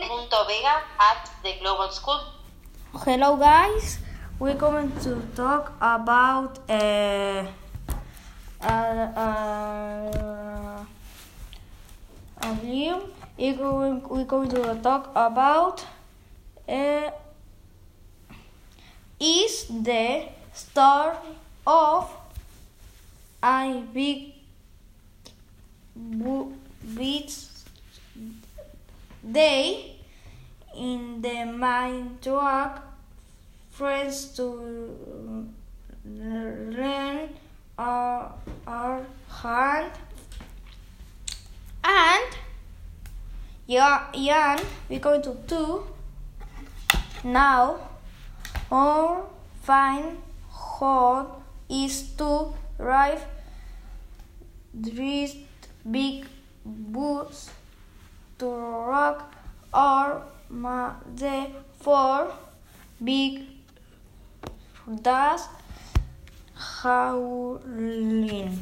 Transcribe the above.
Vega at the Global School. Hello guys, we're going to talk about uh, uh, uh, a video. We're going, we're going to talk about uh, is the story of a big bu- day in the mine truck friends to learn our, our hand. And Jan, we're going to do now our fine hole is to drive these big boots to rock or ma the four big dust howling.